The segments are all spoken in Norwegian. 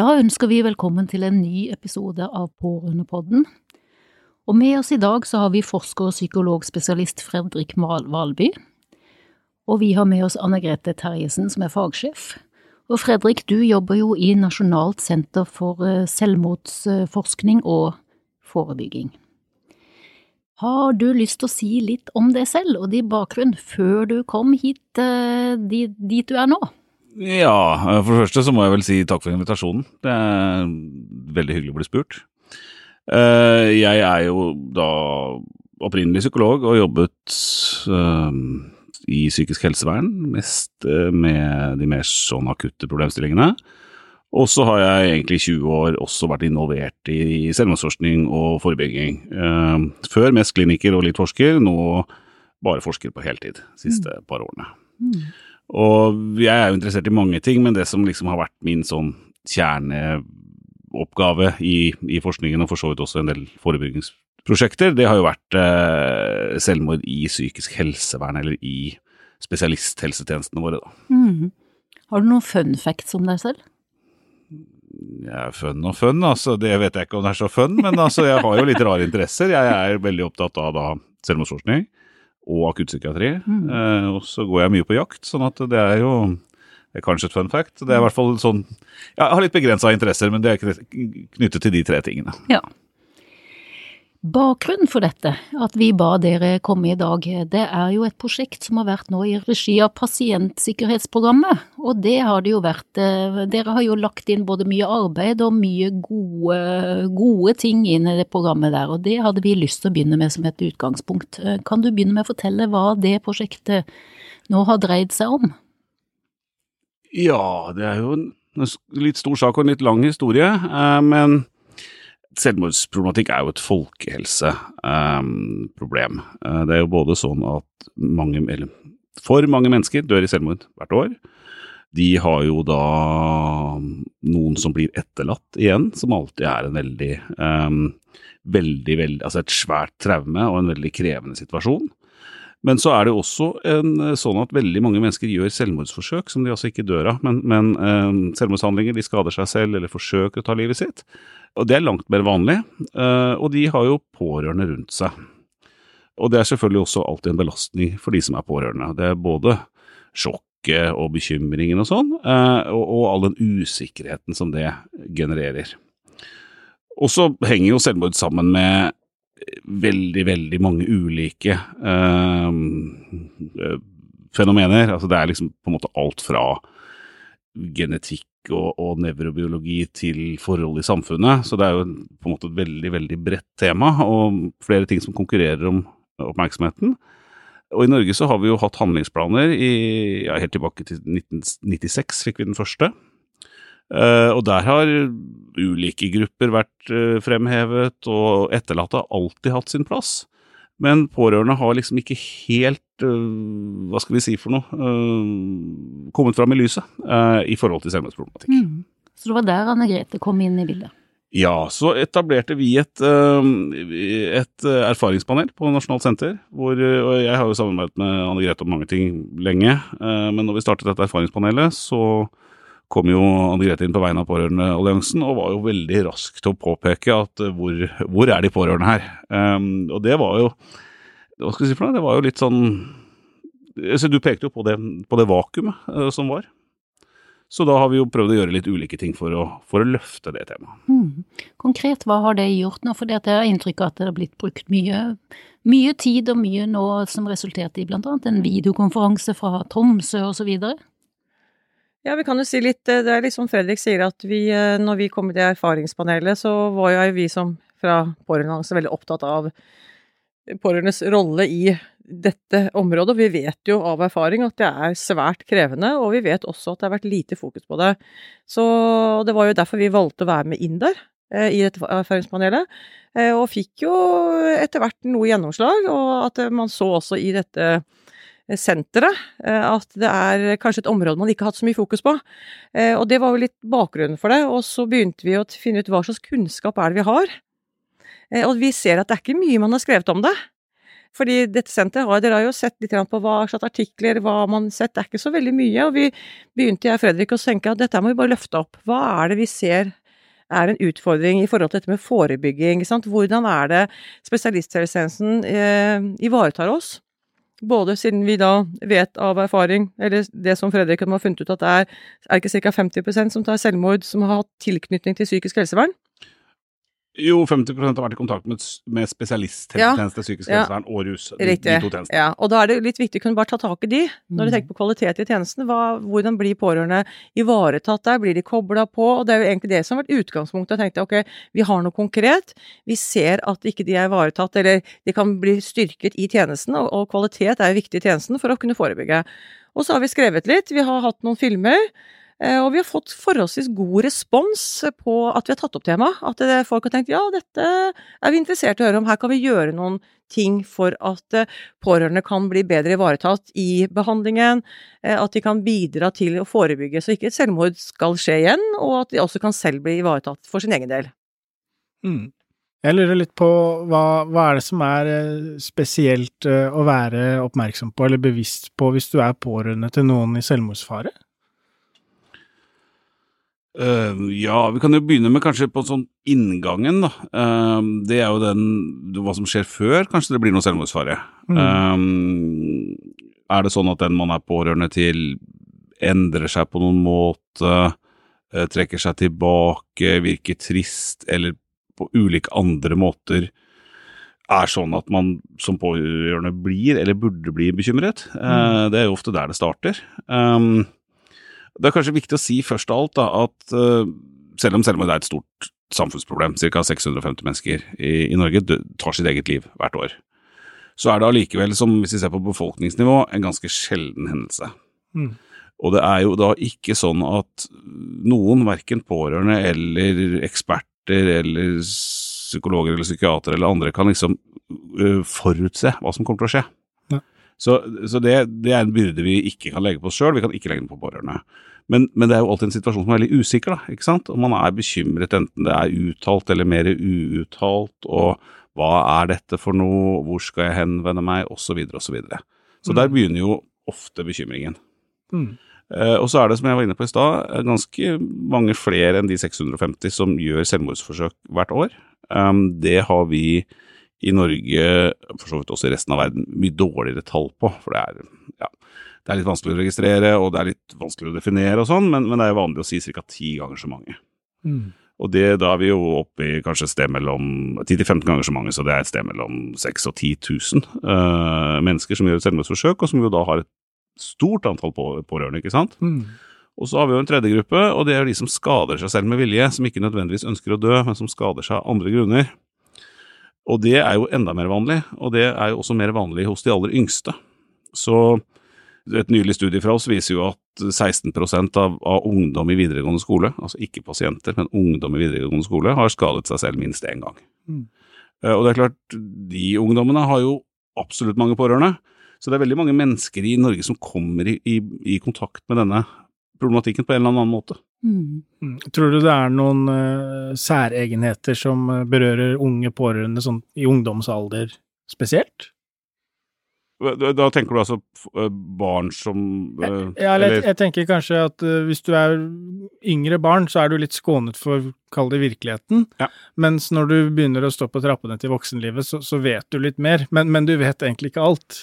Da ønsker vi velkommen til en ny episode av Pårørendepodden. Og med oss i dag så har vi forsker og psykologspesialist Fredrik Valby. Og vi har med oss Anne Grete Terjesen, som er fagsjef. Og Fredrik, du jobber jo i Nasjonalt senter for eh, selvmordsforskning og forebygging. Har du lyst til å si litt om deg selv og din bakgrunn før du kom hit eh, dit du er nå? Ja, for det første så må jeg vel si takk for invitasjonen. Det er veldig hyggelig å bli spurt. Eh, jeg er jo da opprinnelig psykolog og jobbet eh, i psykisk helsevern, mest eh, med de mer sånn akutte problemstillingene. Og så har jeg egentlig i 20 år også vært involvert i selvmordsforskning og forebygging. Før mest kliniker og litt forsker, nå bare forsker på heltid de siste mm. par årene. Mm. Og jeg er jo interessert i mange ting, men det som liksom har vært min sånn kjerneoppgave i, i forskningen, og for så vidt også en del forebyggingsprosjekter, det har jo vært eh, selvmord i psykisk helsevern, eller i spesialisthelsetjenestene våre, da. Mm. Har du noen fun facts om deg selv? Ja, fun og fun, altså. Det vet jeg ikke om det er så fun, men altså, jeg har jo litt rare interesser. Jeg er veldig opptatt av da selvmordsforskning og akuttpsykiatri. Mm. Eh, og så går jeg mye på jakt, sånn at det er jo det er kanskje et fun fact. Det er i hvert fall sånn Jeg har litt begrensa interesser, men det er knyttet til de tre tingene. Ja. Bakgrunnen for dette, at vi ba dere komme i dag, det er jo et prosjekt som har vært nå i regi av Pasientsikkerhetsprogrammet. Og det har det jo vært. Eh, dere har jo lagt inn både mye arbeid og mye gode, gode ting inn i det programmet der, og det hadde vi lyst til å begynne med som et utgangspunkt. Eh, kan du begynne med å fortelle hva det prosjektet nå har dreid seg om? Ja, det er jo en litt stor sak og en litt lang historie, eh, men Selvmordsproblematikk er jo et folkehelseproblem. Um, det er jo både sånn at mange, eller for mange mennesker dør i selvmord hvert år. De har jo da noen som blir etterlatt igjen, som alltid er en veldig, um, veldig, veldig Altså et svært traume og en veldig krevende situasjon. Men så er det også en, sånn at veldig mange mennesker gjør selvmordsforsøk som de altså ikke dør av. Men, men eh, selvmordshandlinger, de skader seg selv eller forsøker å ta livet sitt. Og det er langt mer vanlig, eh, og de har jo pårørende rundt seg. Og det er selvfølgelig også alltid en belastning for de som er pårørende. Det er både sjokket og bekymringen og sånn, eh, og all den usikkerheten som det genererer. Og så henger jo selvmord sammen med veldig, veldig mange ulike øh, fenomener. Altså det er liksom på en måte alt fra genetikk og, og nevrobiologi til forhold i samfunnet. Så det er jo på en måte et veldig, veldig bredt tema, og flere ting som konkurrerer om oppmerksomheten. Og i Norge så har vi jo hatt handlingsplaner i, ja, helt tilbake til 1996 fikk vi den første. Uh, og der har ulike grupper vært uh, fremhevet, og etterlatte har alltid hatt sin plass. Men pårørende har liksom ikke helt, uh, hva skal vi si for noe, uh, kommet fram i lyset uh, i forhold til selvmordsproblematikk. Mm. Så det var der Anne Grete kom inn i bildet? Ja, så etablerte vi et, et erfaringspanel på Nasjonalt senter. Hvor, og jeg har jo samarbeidet med Anne Grete om mange ting lenge, men når vi startet dette erfaringspanelet, så kom jo Anne Grete inn på vegne av Pårørendealliansen og var jo veldig rask til å påpeke at uh, hvor, hvor er de pårørende her? Um, og det var jo Hva skal jeg si for noe? Det var jo litt sånn så Du pekte jo på det, på det vakuumet uh, som var. Så da har vi jo prøvd å gjøre litt ulike ting for å, for å løfte det temaet. Mm. Konkret, hva har det gjort nå? For jeg har inntrykk av at det har blitt brukt mye, mye tid og mye nå som resulterte i annet en videokonferanse fra Tromsø videre. Ja, vi kan jo si litt Det er litt som Fredrik sier, at vi, eh, når vi kom i det erfaringspanelet, så var jo vi som fra pårørende veldig opptatt av pårørendes rolle i dette området. Vi vet jo av erfaring at det er svært krevende, og vi vet også at det har vært lite fokus på det. Så det var jo derfor vi valgte å være med inn der, eh, i dette erfaringspanelet. Eh, og fikk jo etter hvert noe gjennomslag, og at man så også i dette senteret at det er kanskje et område man ikke har hatt så mye fokus på. Og det var jo litt bakgrunnen for det. Og så begynte vi å finne ut hva slags kunnskap er det vi har. Og vi ser at det er ikke mye man har skrevet om det. Fordi dette senteret har dere har jo sett litt på hva slags artikler, hva man har sett, det er ikke så veldig mye. Og vi begynte jeg og Fredrik å tenke at dette må vi bare løfte opp. Hva er det vi ser er en utfordring i forhold til dette med forebygging? Hvordan er det spesialisthelsetjenesten eh, ivaretar oss? Både siden vi da vet av erfaring, eller det som Fredrik har funnet ut at det er, er ikke ca. 50% som tar selvmord som har hatt tilknytning til psykisk helsevern. Jo, 50% har vært i kontakt med, med spesialisthelsetjeneste, ja. psykisk helsevern og rus. De, Riktig. De to tjenestene. Ja, og da er det litt viktig å kunne bare ta tak i de, når du mm. tenker på kvalitet i tjenesten. Hva, hvordan blir pårørende ivaretatt der, blir de kobla på? Og det er jo egentlig det som har vært utgangspunktet. Jeg tenkte ok, vi har noe konkret, vi ser at ikke de er ivaretatt, eller de kan bli styrket i tjenesten, og, og kvalitet er viktig i tjenesten for å kunne forebygge. Og så har vi skrevet litt, vi har hatt noen filmer. Eh, og vi har fått forholdsvis god respons på at vi har tatt opp temaet. At folk har tenkt ja, dette er vi interessert i å høre om, her kan vi gjøre noen ting for at eh, pårørende kan bli bedre ivaretatt i behandlingen. Eh, at de kan bidra til å forebygge så ikke et selvmord skal skje igjen, og at de også kan selv bli ivaretatt for sin egen del. Mm. Jeg lurer litt på hva, hva, er det som er spesielt å være oppmerksom på eller bevisst på hvis du er pårørende til noen i selvmordsfare? Uh, ja, vi kan jo begynne med kanskje på sånn inngangen, da. Uh, det er jo den hva som skjer før kanskje det blir noe selvmordsfare. Mm. Uh, er det sånn at den man er pårørende til endrer seg på noen måte, trekker seg tilbake, virker trist, eller på ulike andre måter er sånn at man som pårørende blir, eller burde bli, bekymret? Mm. det er jo ofte der det starter. Um, det er kanskje viktig å si først av alt da, at uh, selv om selvmord er et stort samfunnsproblem, ca. 650 mennesker i, i Norge tar sitt eget liv hvert år, så er det allikevel, som hvis vi ser på befolkningsnivå, en ganske sjelden hendelse. Mm. Og det er jo da ikke sånn at noen, verken pårørende eller eksperter eller psykologer eller psykiatere eller andre, kan liksom uh, forutse hva som kommer til å skje. Så, så det, det, er en byrde vi ikke kan legge på oss sjøl, vi kan ikke legge den på pårørende. Men, men, det er jo alltid en situasjon som er veldig usikker, da, ikke sant. Og man er bekymret enten det er uttalt eller mer uuttalt, og hva er dette for noe, hvor skal jeg henvende meg, osv., osv. Så, videre, og så, så der mm. begynner jo ofte bekymringen. Mm. Uh, og så er det, som jeg var inne på i stad, ganske mange flere enn de 650 som gjør selvmordsforsøk hvert år. Um, det har vi i Norge, for så vidt også i resten av verden, mye dårligere tall på. For det er, ja, det er litt vanskelig å registrere, og det er litt vanskelig å definere og sånn, men, men, det er vanlig å si ca. ti ganger så mange. Mm. Og det, da er vi jo oppe i kanskje et sted mellom 10-15 ganger så mange, så det er et sted mellom 6000 og 10 000 uh, mennesker som gjør et selvmordsforsøk, og som jo da har et stort antall på, pårørende, ikke sant. Mm. Og så har vi jo en tredje gruppe, og det er de som skader seg selv med vilje, som ikke nødvendigvis ønsker å dø, men som skader seg av andre grunner. Og det er jo enda mer vanlig, og det er jo også mer vanlig hos de aller yngste. Så et nylig studie fra oss viser jo at 16 av, av ungdom i videregående skole, altså ikke pasienter, men ungdom i videregående skole, har skadet seg selv minst én gang. Mm. Eh, og det er klart, de ungdommene har jo absolutt mange pårørende. Så det er veldig mange mennesker i Norge som kommer i, i, i kontakt med denne problematikken på en eller annen måte. Mm. mm. Tror du det er noen uh, særegenheter som eh, berører unge pårørende sånn i ungdomsalder spesielt? Da, tenker du altså eh, barn som uh, Ja, eller, jeg, jeg, tenker kanskje at uh, hvis du er yngre barn, så er du litt skånet for, kall det virkeligheten. Ja. Mens når du begynner å stå på trappene til voksenlivet, så, så vet du litt mer. Men, men, du vet egentlig ikke alt.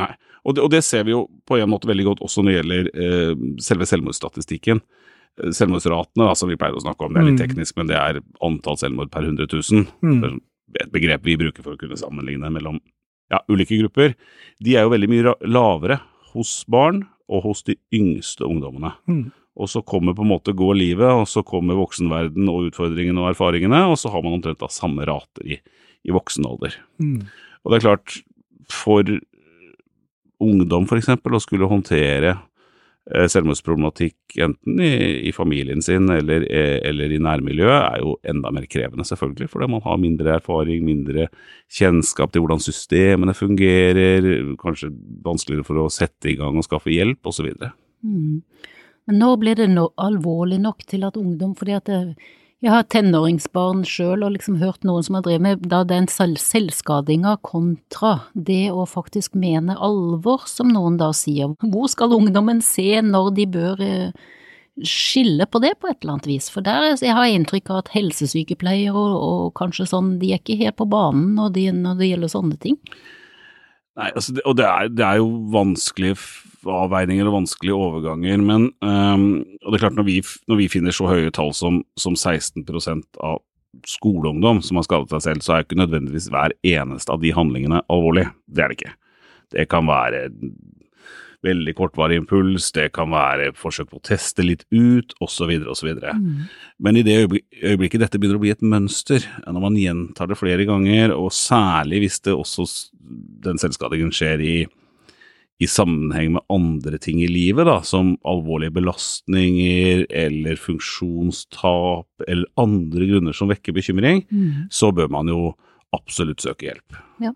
Nei, og det, og det, ser vi jo på en måte veldig godt også når det gjelder uh, selve selvmordsstatistikken. Selvmordsratene, som vi pleier å snakke om, det er litt mm. teknisk, men det er antall selvmord per 100 000. Mm. Et begrep vi bruker for å kunne sammenligne mellom ja, ulike grupper. De er jo veldig mye lavere hos barn og hos de yngste ungdommene. Mm. Og så kommer på en måte går livet, og så kommer voksenverden og utfordringene og erfaringene, og så har man omtrent da samme rater i, i voksen alder. Mm. Og det er klart, for ungdom f.eks. å skulle håndtere selvmordsproblematikk enten i, i, familien sin eller, eh, eller, i nærmiljøet, er jo enda mer krevende, selvfølgelig, fordi man har mindre erfaring, mindre kjennskap til hvordan systemene fungerer, kanskje vanskeligere for å sette i gang og skaffe hjelp, osv. Mm. Men nå blir det no alvorlig nok til at ungdom, fordi at det, jeg har tenåringsbarn sjøl og liksom hørt noen som har drevet med da den selvskadinga kontra det å faktisk mene alvor, som noen da sier. Hvor skal ungdommen se når de bør eh, skille på det på et eller annet vis? For der jeg har jeg inntrykk av at helsesykepleiere og, og, kanskje sånn, de er ikke helt på banen når, de, når det gjelder sånne ting. Nei, altså, og det er, det er jo vanskelige avveininger og vanskelige overganger, men um, og det er klart når vi, når vi, finner så høye tall som, som 16% av skoleungdom som har skadet seg selv, så er ikke nødvendigvis hver eneste av de handlingene alvorlig. Det er det ikke. Det kan være veldig kortvarig impuls, det kan være forsøk på å teste litt ut, osv., osv. Mm. Men i det øyeblikket dette begynner å bli et mønster, når man gjentar det flere ganger, og særlig hvis det også den selvskadingen skjer i i sammenheng med andre ting i livet, da, som alvorlige belastninger eller funksjonstap eller andre grunner som vekker bekymring, mm. så bør man jo absolutt søke hjelp. Ja.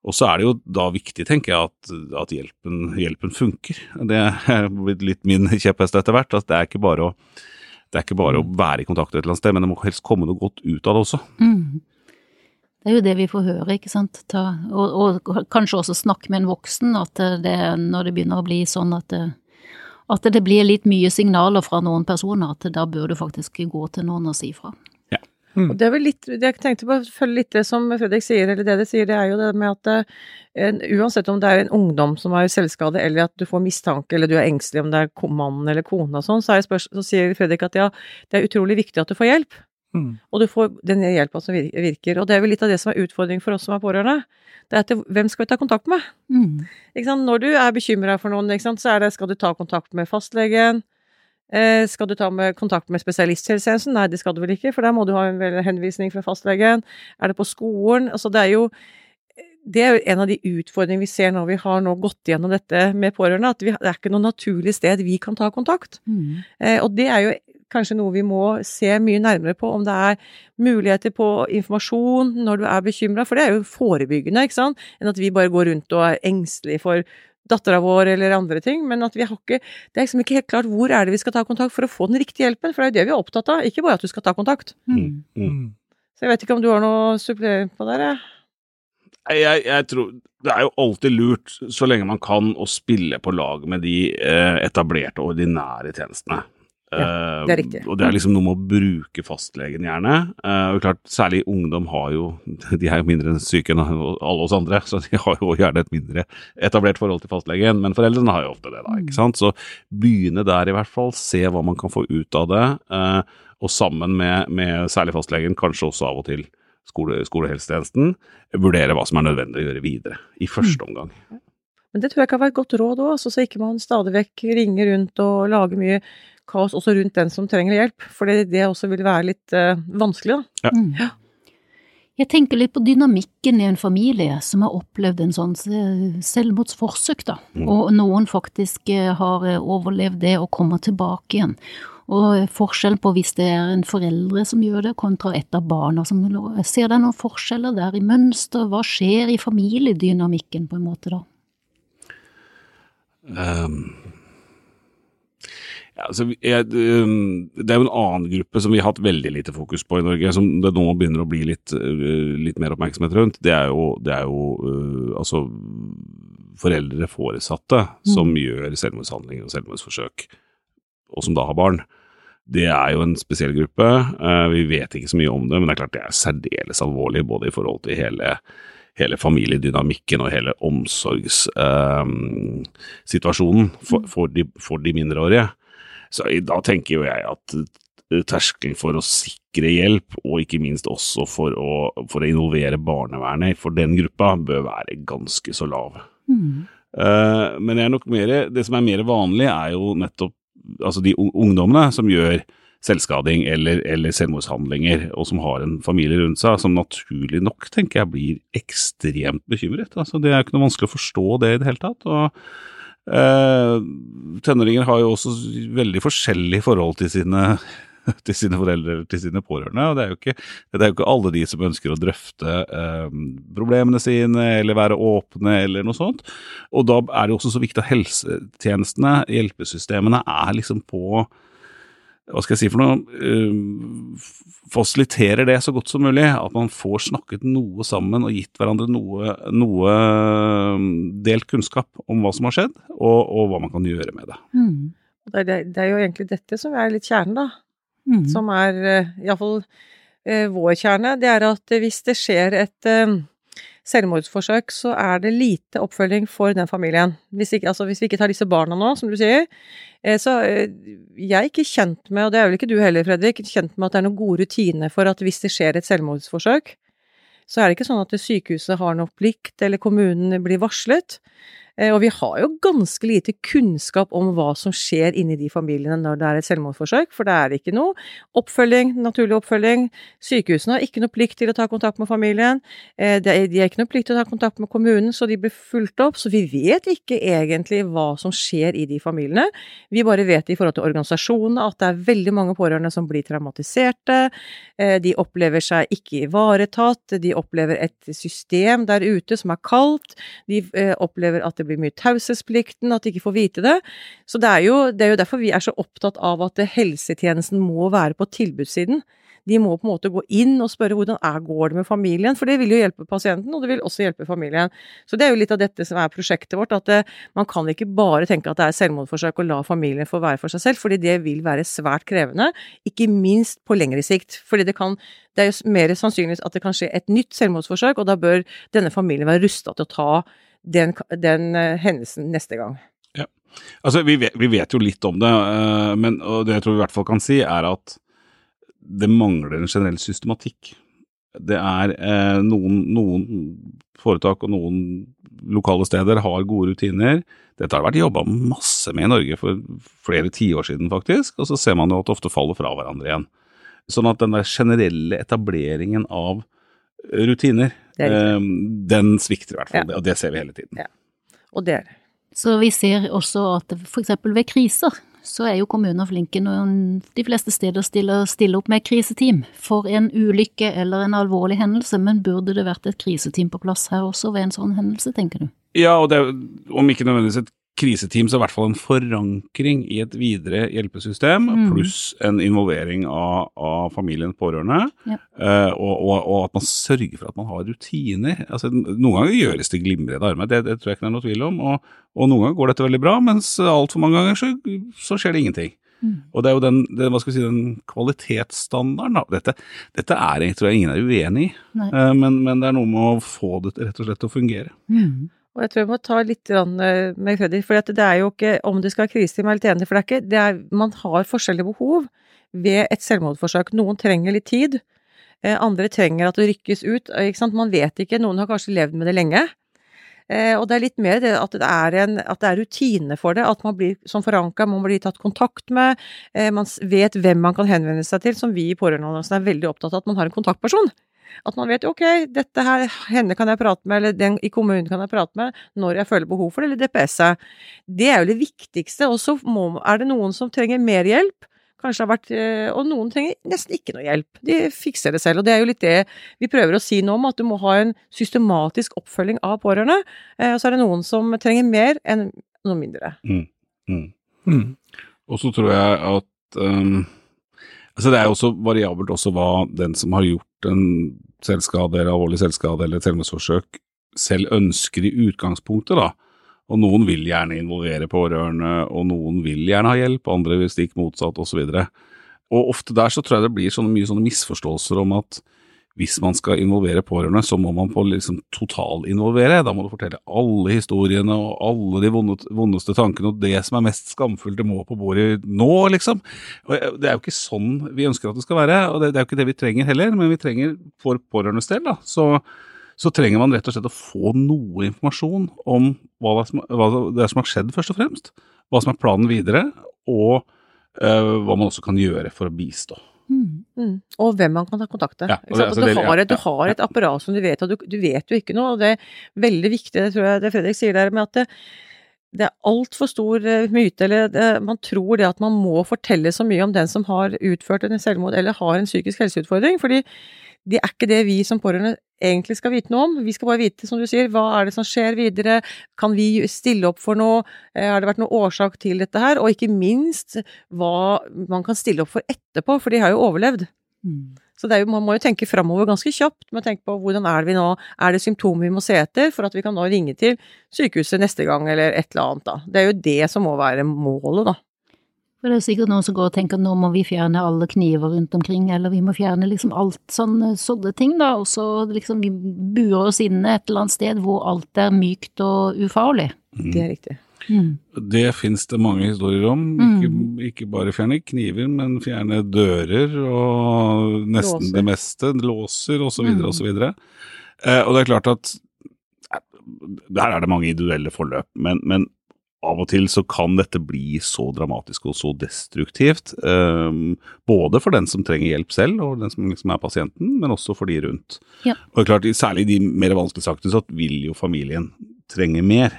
Og så er det jo da viktig, tenker jeg, at, at hjelpen, hjelpen, funker. Det er blitt litt min kjepphest etter hvert. at det er ikke bare å det er ikke bare å være i kontakt et eller annet sted, men det må helst komme noe godt ut av det også. Mm. Det er jo det vi får høre, ikke sant. Ta, og, og, kanskje også snakke med en voksen, at det, når det begynner å bli sånn at det, at det blir litt mye signaler fra noen personer, at da bør du faktisk gå til noen og si fra. Ja. Mm. Og det er vel litt, Jeg tenkte på å følge litt det som Fredrik sier, eller det det sier, det er jo det med at en, uansett om det er en ungdom som har selvskade, eller at du får mistanke, eller du er engstelig om det er mannen eller kona og sånn, så, så sier Fredrik at ja, det er utrolig viktig at du får hjelp. Mm. Og du får den hjelpa som virker. Og det er vel litt av det som er utfordringen for oss som er pårørende. Det er til hvem skal vi ta kontakt med? Mm. Når du er bekymra for noen, så er det skal du ta kontakt med fastlegen. Eh, skal du ta med kontakt med spesialisthelsetjenesten? Nei, det skal du vel ikke, for der må du ha en henvisning fra fastlegen. Er det på skolen? Altså, det er jo det er jo en av de utfordringene vi ser når vi har nå gått gjennom dette med pårørende, at vi, det er ikke noe naturlig sted vi kan ta kontakt. Mm. Eh, og det er jo kanskje noe vi må se mye nærmere på, om det er muligheter på informasjon når du er bekymra, for det er jo forebyggende, ikke sant, enn at vi bare går rundt og er engstelige for dattera vår eller andre ting, men at vi har ikke Det er liksom ikke helt klart hvor er det vi skal ta kontakt for å få den riktige hjelpen, for det er jo det vi er opptatt av, ikke bare at du skal ta kontakt. Mm. Mm. Så jeg vet ikke om du har noe supplering på det? jeg? Jeg, jeg, tror Det er jo alltid lurt, så lenge man kan, å spille på lag med de eh, etablerte, ordinære tjenestene. Ja, det er riktig. Og det er liksom noe med å bruke fastlegen, gjerne. Uh, og klart, Særlig ungdom har jo De er jo mindre syke enn alle oss andre, så de har jo gjerne et mindre etablert forhold til fastlegen. Men foreldrene har jo ofte det, da. ikke sant? Så begynne der, i hvert fall. Se hva man kan få ut av det. Uh, og sammen med, med, særlig fastlegen, kanskje også av og til skole, skolehelsetjenesten, vurdere hva som er nødvendig å gjøre videre. I første mm. omgang. Men det tror jeg kan være et godt råd òg, så ikke man stadig vekk ringer rundt og lager mye kaos også rundt den som trenger hjelp, for det, det også vil være litt uh, vanskelig, da. Ja. Mm. ja. Jeg tenker litt på dynamikken i en familie som har opplevd en sånn selvmordsforsøk, da, mm. og noen faktisk eh, har eh, overlevd det og kommer tilbake igjen. Og forskjell på hvis det er en foreldre som gjør det, kontra et av barna som Ser dere noen forskjeller der i mønster? Hva skjer i familiedynamikken, på en måte, da? Um, ja, altså, jeg, um, det er jo en annen gruppe som vi har hatt veldig lite fokus på i Norge, som det nå begynner å bli litt, uh, litt mer oppmerksomhet rundt. Det er jo, det er jo uh, altså foreldre, foresatte, mm. som gjør selvmordshandlinger og selvmordsforsøk, og som da har barn. Det er jo en spesiell gruppe. Uh, vi vet ikke så mye om det, men det er klart det er særdeles alvorlig både i forhold til hele hele familiedynamikken og hele omsorgssituasjonen um, for, for, for de mindreårige. Så da tenker jo jeg at terskelen for å sikre hjelp, og ikke minst også for å, for å involvere barnevernet for den gruppa, bør være ganske så lav. Mm. Uh, men det, er nok mer, det som er mer vanlig, er jo nettopp altså de ungdommene som gjør selvskading eller, eller, selvmordshandlinger, og som har en familie rundt seg, som naturlig nok, tenker jeg, blir ekstremt bekymret. Altså, det er jo ikke noe vanskelig å forstå det i det hele tatt. og eh, Tenåringer har jo også veldig forskjellig forhold til sine til sine foreldre til sine pårørende. og Det er jo ikke, er jo ikke alle de som ønsker å drøfte eh, problemene sine eller være åpne eller noe sånt. Og da er det også så viktig at helsetjenestene, hjelpesystemene, er liksom på hva skal jeg si for noe, uh, fasiliterer det så godt som mulig. At man får snakket noe sammen og gitt hverandre noe, noe delt kunnskap om hva som har skjedd, og, og hva man kan gjøre med det. Mm. Det, er, det, er jo egentlig dette som er litt kjernen, da. Mm. Som er uh, iallfall vår kjerne. Det er at hvis det skjer et selvmordsforsøk, så er det lite oppfølging for den familien. Hvis, ikke, altså, hvis vi ikke tar disse barna nå, som du sier. Eh, så eh, jeg er ikke kjent med, og det er vel ikke du heller, Fredrik, kjent med at det er noen gode rutiner for at hvis det skjer et selvmordsforsøk, så er det ikke sånn at sykehuset har noe plikt, eller kommunen blir varslet. Eh, og vi har jo ganske lite kunnskap om hva som skjer inni de familiene når det er et selvmordsforsøk, for det er ikke noe oppfølging, naturlig oppfølging. Sykehusene har ikke noe plikt til å ta kontakt med familien. Eh, de har ikke noe plikt til å ta kontakt med kommunen, så de blir fulgt opp. Så vi vet ikke egentlig hva som skjer i de familiene. Vi bare vet i forhold til organisasjonene at det er veldig mange pårørende som blir traumatiserte. Eh, de opplever seg ikke ivaretatt. De opplever et system der ute som er kaldt. De opplever at det blir mye taushetsplikten, at de ikke får vite det. Så det er, jo, det er jo derfor vi er så opptatt av at helsetjenesten må være på tilbudssiden. De må på en måte gå inn og spørre hvordan er, går det med familien, for det vil jo hjelpe pasienten, og det vil også hjelpe familien. Så det er jo litt av dette som er prosjektet vårt, at det, eh, man kan ikke bare tenke at det er selvmordsforsøk og la familien få være for seg selv, fordi det vil være svært krevende, ikke minst på lengre sikt. Fordi det kan det er jo mer sannsynlig at det kan skje et nytt selvmordsforsøk, og da bør denne familien være rusta til å ta den, den uh, hendelsen neste gang. Ja. Altså, vi vet, vi vet, jo litt om det, uh, men det jeg tror vi i hvert fall kan si, er at det mangler en generell systematikk. Det er uh, noen, noen, foretak og noen lokale steder har gode rutiner. Dette har vært jobba masse med i Norge for flere tiår siden, faktisk, og så ser man jo at det ofte faller fra hverandre igjen. Sånn at den der generelle etableringen av rutiner, den svikter i hvert fall. Ja. Og det ser vi hele tiden. Ja. Og det er det. Så vi ser også at f.eks. ved kriser, så er jo kommuner flinke når de fleste steder stiller, stiller, opp med kriseteam for en ulykke eller en alvorlig hendelse, men burde det vært et kriseteam på plass her også ved en sånn hendelse, tenker du? Ja, og det, om ikke nødvendigvis et kriseteam, så i hvert fall en forankring i et videre hjelpesystem, mm. pluss en involvering av, av familien, pårørende, ja. uh, og, og, og, at man sørger for at man har rutiner. Altså, noen ganger gjøres det glimrende arbeid, det, det, tror jeg ikke det er noe tvil om, og, og noen ganger går dette veldig bra, mens altfor mange ganger så, så, skjer det ingenting. Mm. Og det er jo den, det, hva skal vi si, den kvalitetsstandarden, da. Dette, dette er, jeg tror jeg ingen er uenig i, uh, men, men, det er noe med å få det rett og slett til å fungere. Mm. Og jeg tror jeg må ta litt eh, med Fredrik, for det er jo ikke om det skal være kriseteam, jeg er litt enig, for det er ikke det er, Man har forskjellige behov ved et selvmordsforsøk. Noen trenger litt tid, eh, andre trenger at det rykkes ut. Sant? Man vet ikke, noen har kanskje levd med det lenge. Eh, og det er litt mer det at det er, en, at det er rutine for det, at man blir som forankra, man blir tatt kontakt med, man vet hvem man kan henvende seg til, som vi i Pårørendealliansen er veldig opptatt av at man har en kontaktperson. At man vet ok, dette her, henne kan jeg prate med, eller den i kommunen kan jeg prate med når jeg føler behov for det, eller DPS-et. Det er jo det viktigste. Og så er det noen som trenger mer hjelp. Kanskje har vært, eh, Og noen trenger nesten ikke noe hjelp. De fikser det selv. Og det er jo litt det vi prøver å si nå om, at du må ha en systematisk oppfølging av pårørende. Eh, og så er det noen som trenger mer enn noe mindre. Mm, mm. Mm. Og så tror jeg at um, altså Det er jo også variabelt også hva den som har gjort en selvskade eller alvorlig selvskade eller et selvmordsforsøk selv ønsker i utgangspunktet, da. Og noen vil gjerne involvere pårørende, og noen vil gjerne ha hjelp, andre vil stikke motsatt, osv. Og, så og ofte der så tror jeg det blir sånne mye sånne misforståelser om at hvis man skal involvere pårørende, så må man på liksom totalinvolvere. Da må du fortelle alle historiene og alle de vondeste tankene, og det som er mest skamfullt, det må på bordet nå, liksom. Og det er jo ikke sånn vi ønsker at det skal være, og det, er jo ikke det vi trenger heller, men vi trenger for pårørendes del, da. Så, så trenger man rett og slett å få noe informasjon om hva det, som, hva det er som har skjedd, først og fremst. Hva som er planen videre, og uh, hva man også kan gjøre for å bistå. Mm. Mm. Og hvem man kan ta kontakt med. Ja, altså, du, har et, du har et apparat som du vet, og du, du, vet jo ikke noe. og Det er veldig viktig, det tror jeg det Fredrik sier der, med at det, det er altfor stor eh, myte, eller det, man tror det at man må fortelle så mye om den som har utført en selvmord eller har en psykisk helseutfordring. fordi det er ikke det vi som pårørende egentlig skal vite noe om. Vi skal bare vite, som du sier, hva er det som skjer videre, kan vi stille opp for noe, eh, har det vært noen årsak til dette her, og ikke minst hva man kan stille opp for etterpå, for de har jo overlevd. Mm. Så jo, man må jo tenke framover ganske kjapt med å tenke på hvordan er det vi nå, er det symptomer vi må se etter for at vi kan nå ringe til sykehuset neste gang eller et eller annet da. Det er jo det som må være målet, da. For det er sikkert noen som går og tenker at nå må vi fjerne alle kniver rundt omkring, eller vi må fjerne liksom alt sånne, sånne ting, da, og så liksom vi burer oss inne et eller annet sted hvor alt er mykt og ufarlig. Mm. Det er riktig. Mm. Det finnes det mange historier om. Ikke, mm. ikke, bare fjerne kniver, men fjerne dører og nesten låser. det meste. Låser osv. Mm. osv. Eh, og det er klart at eh, der er det mange individuelle forløp, men, men av og til så kan dette bli så dramatisk og så destruktivt. Um, både for den som trenger hjelp selv, og den som liksom er pasienten, men også for de rundt. Ja. Og klart, Særlig i de mer vanskelige sakene så vil jo familien trenge mer.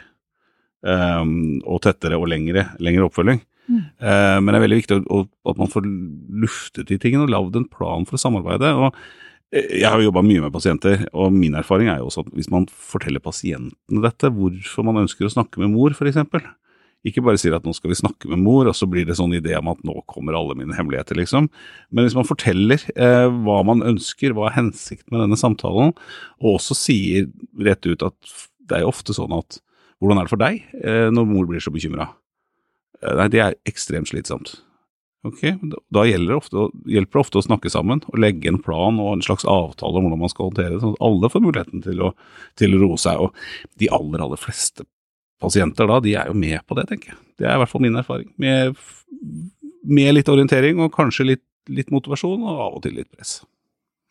Um, og tettere og lengre, lengre oppfølging. Mm. Uh, men det er veldig viktig å, at man får luftet de tingene og lagd en plan for å samarbeide. og jeg har jobba mye med pasienter, og min erfaring er jo også at hvis man forteller pasientene dette, hvorfor man ønsker å snakke med mor f.eks., ikke bare sier at nå skal vi snakke med mor, og så blir det sånn idé om at nå kommer alle mine hemmeligheter, liksom. Men hvis man forteller eh, hva man ønsker, hva er hensikten med denne samtalen, og også sier rett ut at det er jo ofte sånn at hvordan er det for deg eh, når mor blir så bekymra? Eh, nei, det er ekstremt slitsomt. Ok, Da det ofte, hjelper det ofte å snakke sammen og legge en plan og en slags avtale om hvordan man skal håndtere det, sånn at alle får muligheten til å, til å roe seg. Og de aller, aller fleste pasienter da, de er jo med på det, tenker jeg. Det er i hvert fall min erfaring. Med, med litt orientering og kanskje litt, litt, motivasjon, og av og til litt press.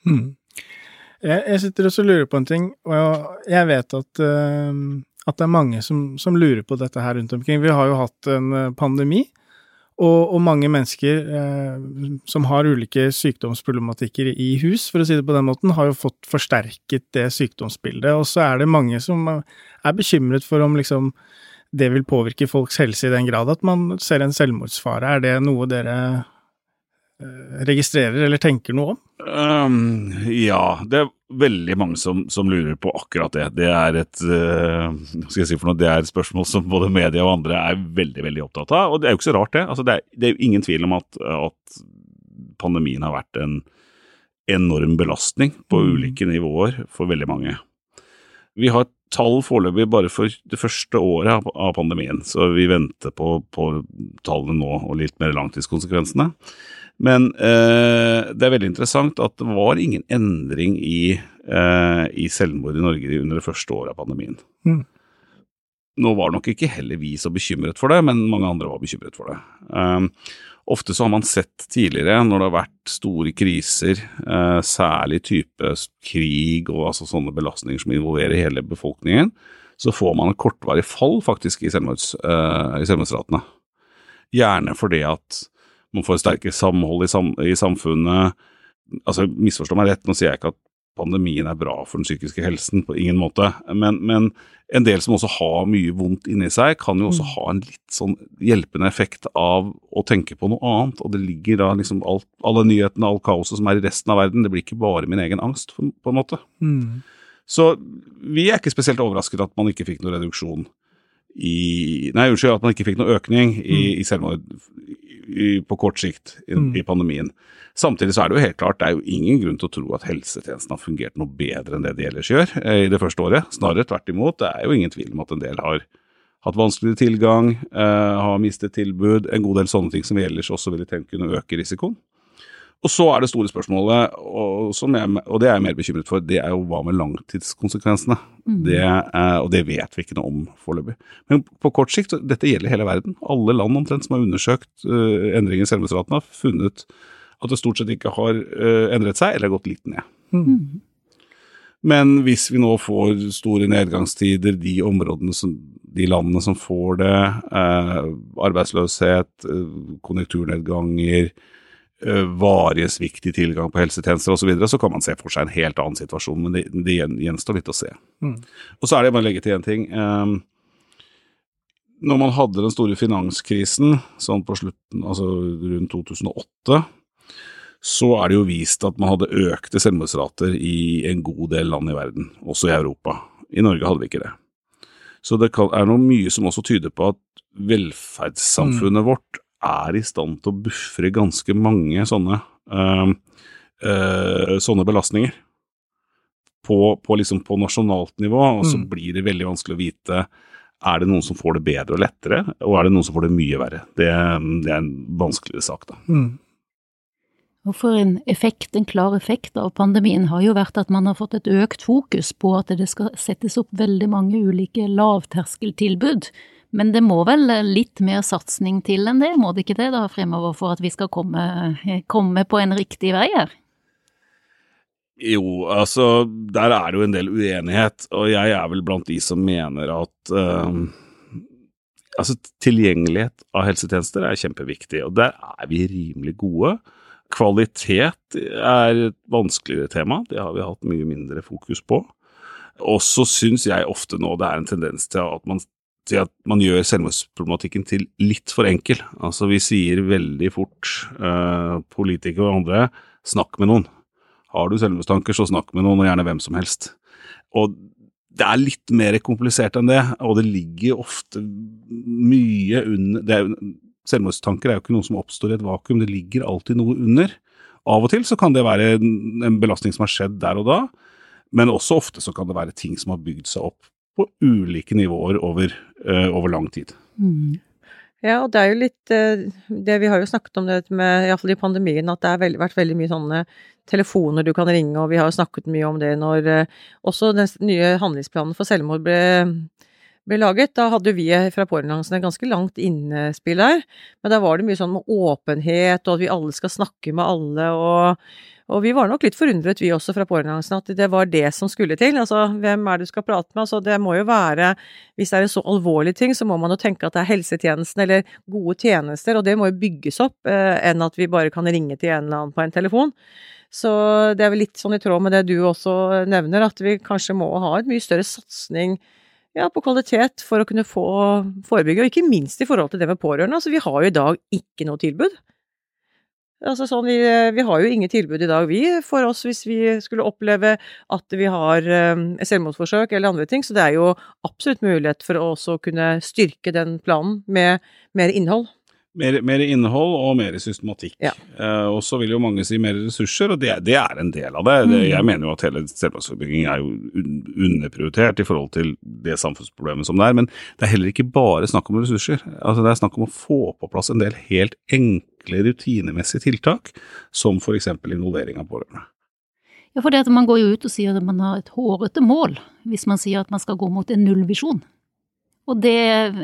Hmm. Jeg, jeg, sitter og lurer på en ting, og jeg vet at, uh, at det er mange som, som, lurer på dette her rundt omkring. Vi har jo hatt en eh, pandemi. Og, og, mange mennesker eh, som har ulike sykdomsproblematikker i hus, for å si det på den måten, har jo fått forsterket det sykdomsbildet. Og så er det mange som er bekymret for om liksom det vil påvirke folks helse i den grad at man ser en selvmordsfare. Er det noe dere registrerer eller tenker noe om? Um, ja, det er veldig mange som, som, lurer på akkurat det. Det er et uh, skal jeg si for noe, det er et spørsmål som både media og andre er veldig veldig opptatt av. Og det er jo ikke så rart, det. Altså, det, er, det er jo ingen tvil om at, at, pandemien har vært en enorm belastning på mm. ulike nivåer for veldig mange. Vi har tall foreløpig bare for det første året av pandemien, så vi venter på, på tallene nå og litt mer langtidskonsekvensene. Men eh, det er veldig interessant at det var ingen endring i, eh, i selvmord i Norge under det første året av pandemien. Mm. Nå var nok ikke heller vi så bekymret for det, men mange andre var bekymret for det. Um, ofte så har man sett tidligere, når det har vært store kriser, eh, særlig type krig og altså sånne belastninger som involverer hele befolkningen, så får man et kortvarig fall faktisk i, selvmords, uh, i selvmordsratene. Gjerne fordi at man får sterkere samhold i, sam i samfunnet. Altså, Misforstå meg rett, nå sier jeg ikke at pandemien er bra for den psykiske helsen, på ingen måte. Men, men, en del som også har mye vondt inni seg, kan jo også mm. ha en litt sånn hjelpende effekt av å tenke på noe annet. Og det ligger da liksom alt, alle nyhetene, all kaoset som er i resten av verden, det blir ikke bare min egen angst, på en måte. Mm. Så vi er ikke spesielt overrasket at man ikke fikk noen reduksjon i Nei, unnskyld, at man ikke fikk noe økning i, mm. i selvmord i, på kort sikt i, mm. i, pandemien. Samtidig så er det jo helt klart, det er jo ingen grunn til å tro at helsetjenesten har fungert noe bedre enn det de ellers gjør eh, i det første året. Snarere tvert imot. Det er jo ingen tvil om at en del har hatt vanskeligere tilgang, eh, har mistet tilbud, en god del sånne ting som vi ellers også ville tenkt kunne øke risikoen. Og så er det store spørsmålet, og, jeg, og, det er jeg mer bekymret for, det er jo hva med langtidskonsekvensene? Mm. Det, og det vet vi ikke noe om foreløpig. Men på kort sikt, dette gjelder hele verden. Alle land omtrent som har undersøkt uh, endringer i selvmordsraten, har funnet at det stort sett ikke har uh, endret seg, eller gått litt ned. Mm. Men hvis vi nå får store nedgangstider, de områdene som de landene som får det, eh, arbeidsløshet, konjunkturnedganger, Eh, varige svikt i tilgang på helsetjenester osv., så, videre, så kan man se for seg en helt annen situasjon. Men det, det gjenstår litt å se. Mm. Og så er det bare å legge til én ting. Um, når man hadde den store finanskrisen sånn på slutten, altså rundt 2008, så er det jo vist at man hadde økte selvmordsrater i en god del land i verden, også i Europa. I Norge hadde vi ikke det. Så det er noe mye som også tyder på at velferdssamfunnet mm. vårt er i stand til å buffre ganske mange sånne, uh, uh, sånne belastninger på, på, liksom på, nasjonalt nivå, og så mm. blir det veldig vanskelig å vite er det noen som får det bedre og lettere, og er det noen som får det mye verre. Det, det er en vanskeligere sak, da. Mm. Og for en effekt, en klar effekt av pandemien har jo vært at man har fått et økt fokus på at det skal settes opp veldig mange ulike lavterskeltilbud men det må vel litt mer satsing til enn det, må det ikke det da fremover for at vi skal komme, komme på en riktig vei her? Jo, altså der er det jo en del uenighet, og jeg er vel blant de som mener at uh, altså tilgjengelighet av helsetjenester er kjempeviktig, og der er vi rimelig gode. Kvalitet er et vanskeligere tema, det har vi hatt mye mindre fokus på. Og så syns jeg ofte nå det er en tendens til at man til at man gjør selvmordsproblematikken til litt for enkel. Altså vi sier veldig fort, eh, politikere og andre, snakk med noen. Har du selvmordstanker, så snakk med noen, og gjerne hvem som helst. Og det er litt mer komplisert enn det, og det ligger ofte mye under er, Selvmordstanker er jo ikke noe som oppstår i et vakuum, det ligger alltid noe under. Av og til så kan det være en belastning som har skjedd der og da, men også ofte så kan det være ting som har bygd seg opp på ulike nivåer over, uh, over lang tid. Mm. Ja, og det er jo litt uh, det Vi har jo snakket om det med, iallfall i pandemien, at det har vært veldig mye sånne telefoner du kan ringe, og vi har jo snakket mye om det når uh, også den nye handlingsplanen for selvmord ble, ble laget. Da hadde vi fra Pårørendealliansen et ganske langt innespill der, men da var det mye sånn med åpenhet, og at vi alle skal snakke med alle, og og vi var nok litt forundret, vi også fra pårørendealliansen, at det var det som skulle til. Altså, hvem er det du skal prate med? Altså, det må jo være Hvis det er en så alvorlig ting, så må man jo tenke at det er helsetjenesten eller gode tjenester, og det må jo bygges opp, eh, enn at vi bare kan ringe til en eller annen på en telefon. Så det er vel litt sånn i tråd med det du også nevner, at vi kanskje må ha en mye større satsing ja, på kvalitet for å kunne få forebygge, og ikke minst i forhold til det med pårørende. Altså, vi har jo i dag ikke noe tilbud. Altså sånn, vi, vi, har jo ingen tilbud i dag, vi, for oss hvis vi skulle oppleve at vi har um, selvmordsforsøk eller andre ting. Så det er jo absolutt mulighet for å også kunne styrke den planen med mer innhold. Mer, mer, innhold og mer systematikk. Ja. Eh, og så vil jo mange si mer ressurser, og det, det er en del av det. Mm. Jeg mener jo at hele selvmordsforebygging er jo underprioritert i forhold til det samfunnsproblemet som det er. Men det er heller ikke bare snakk om ressurser. Altså Det er snakk om å få på plass en del helt enkle rutinemessige tiltak, som f.eks. involvering av pårørende. Ja, for det at man går jo ut og sier at man har et hårete mål, hvis man sier at man skal gå mot en nullvisjon. Og det,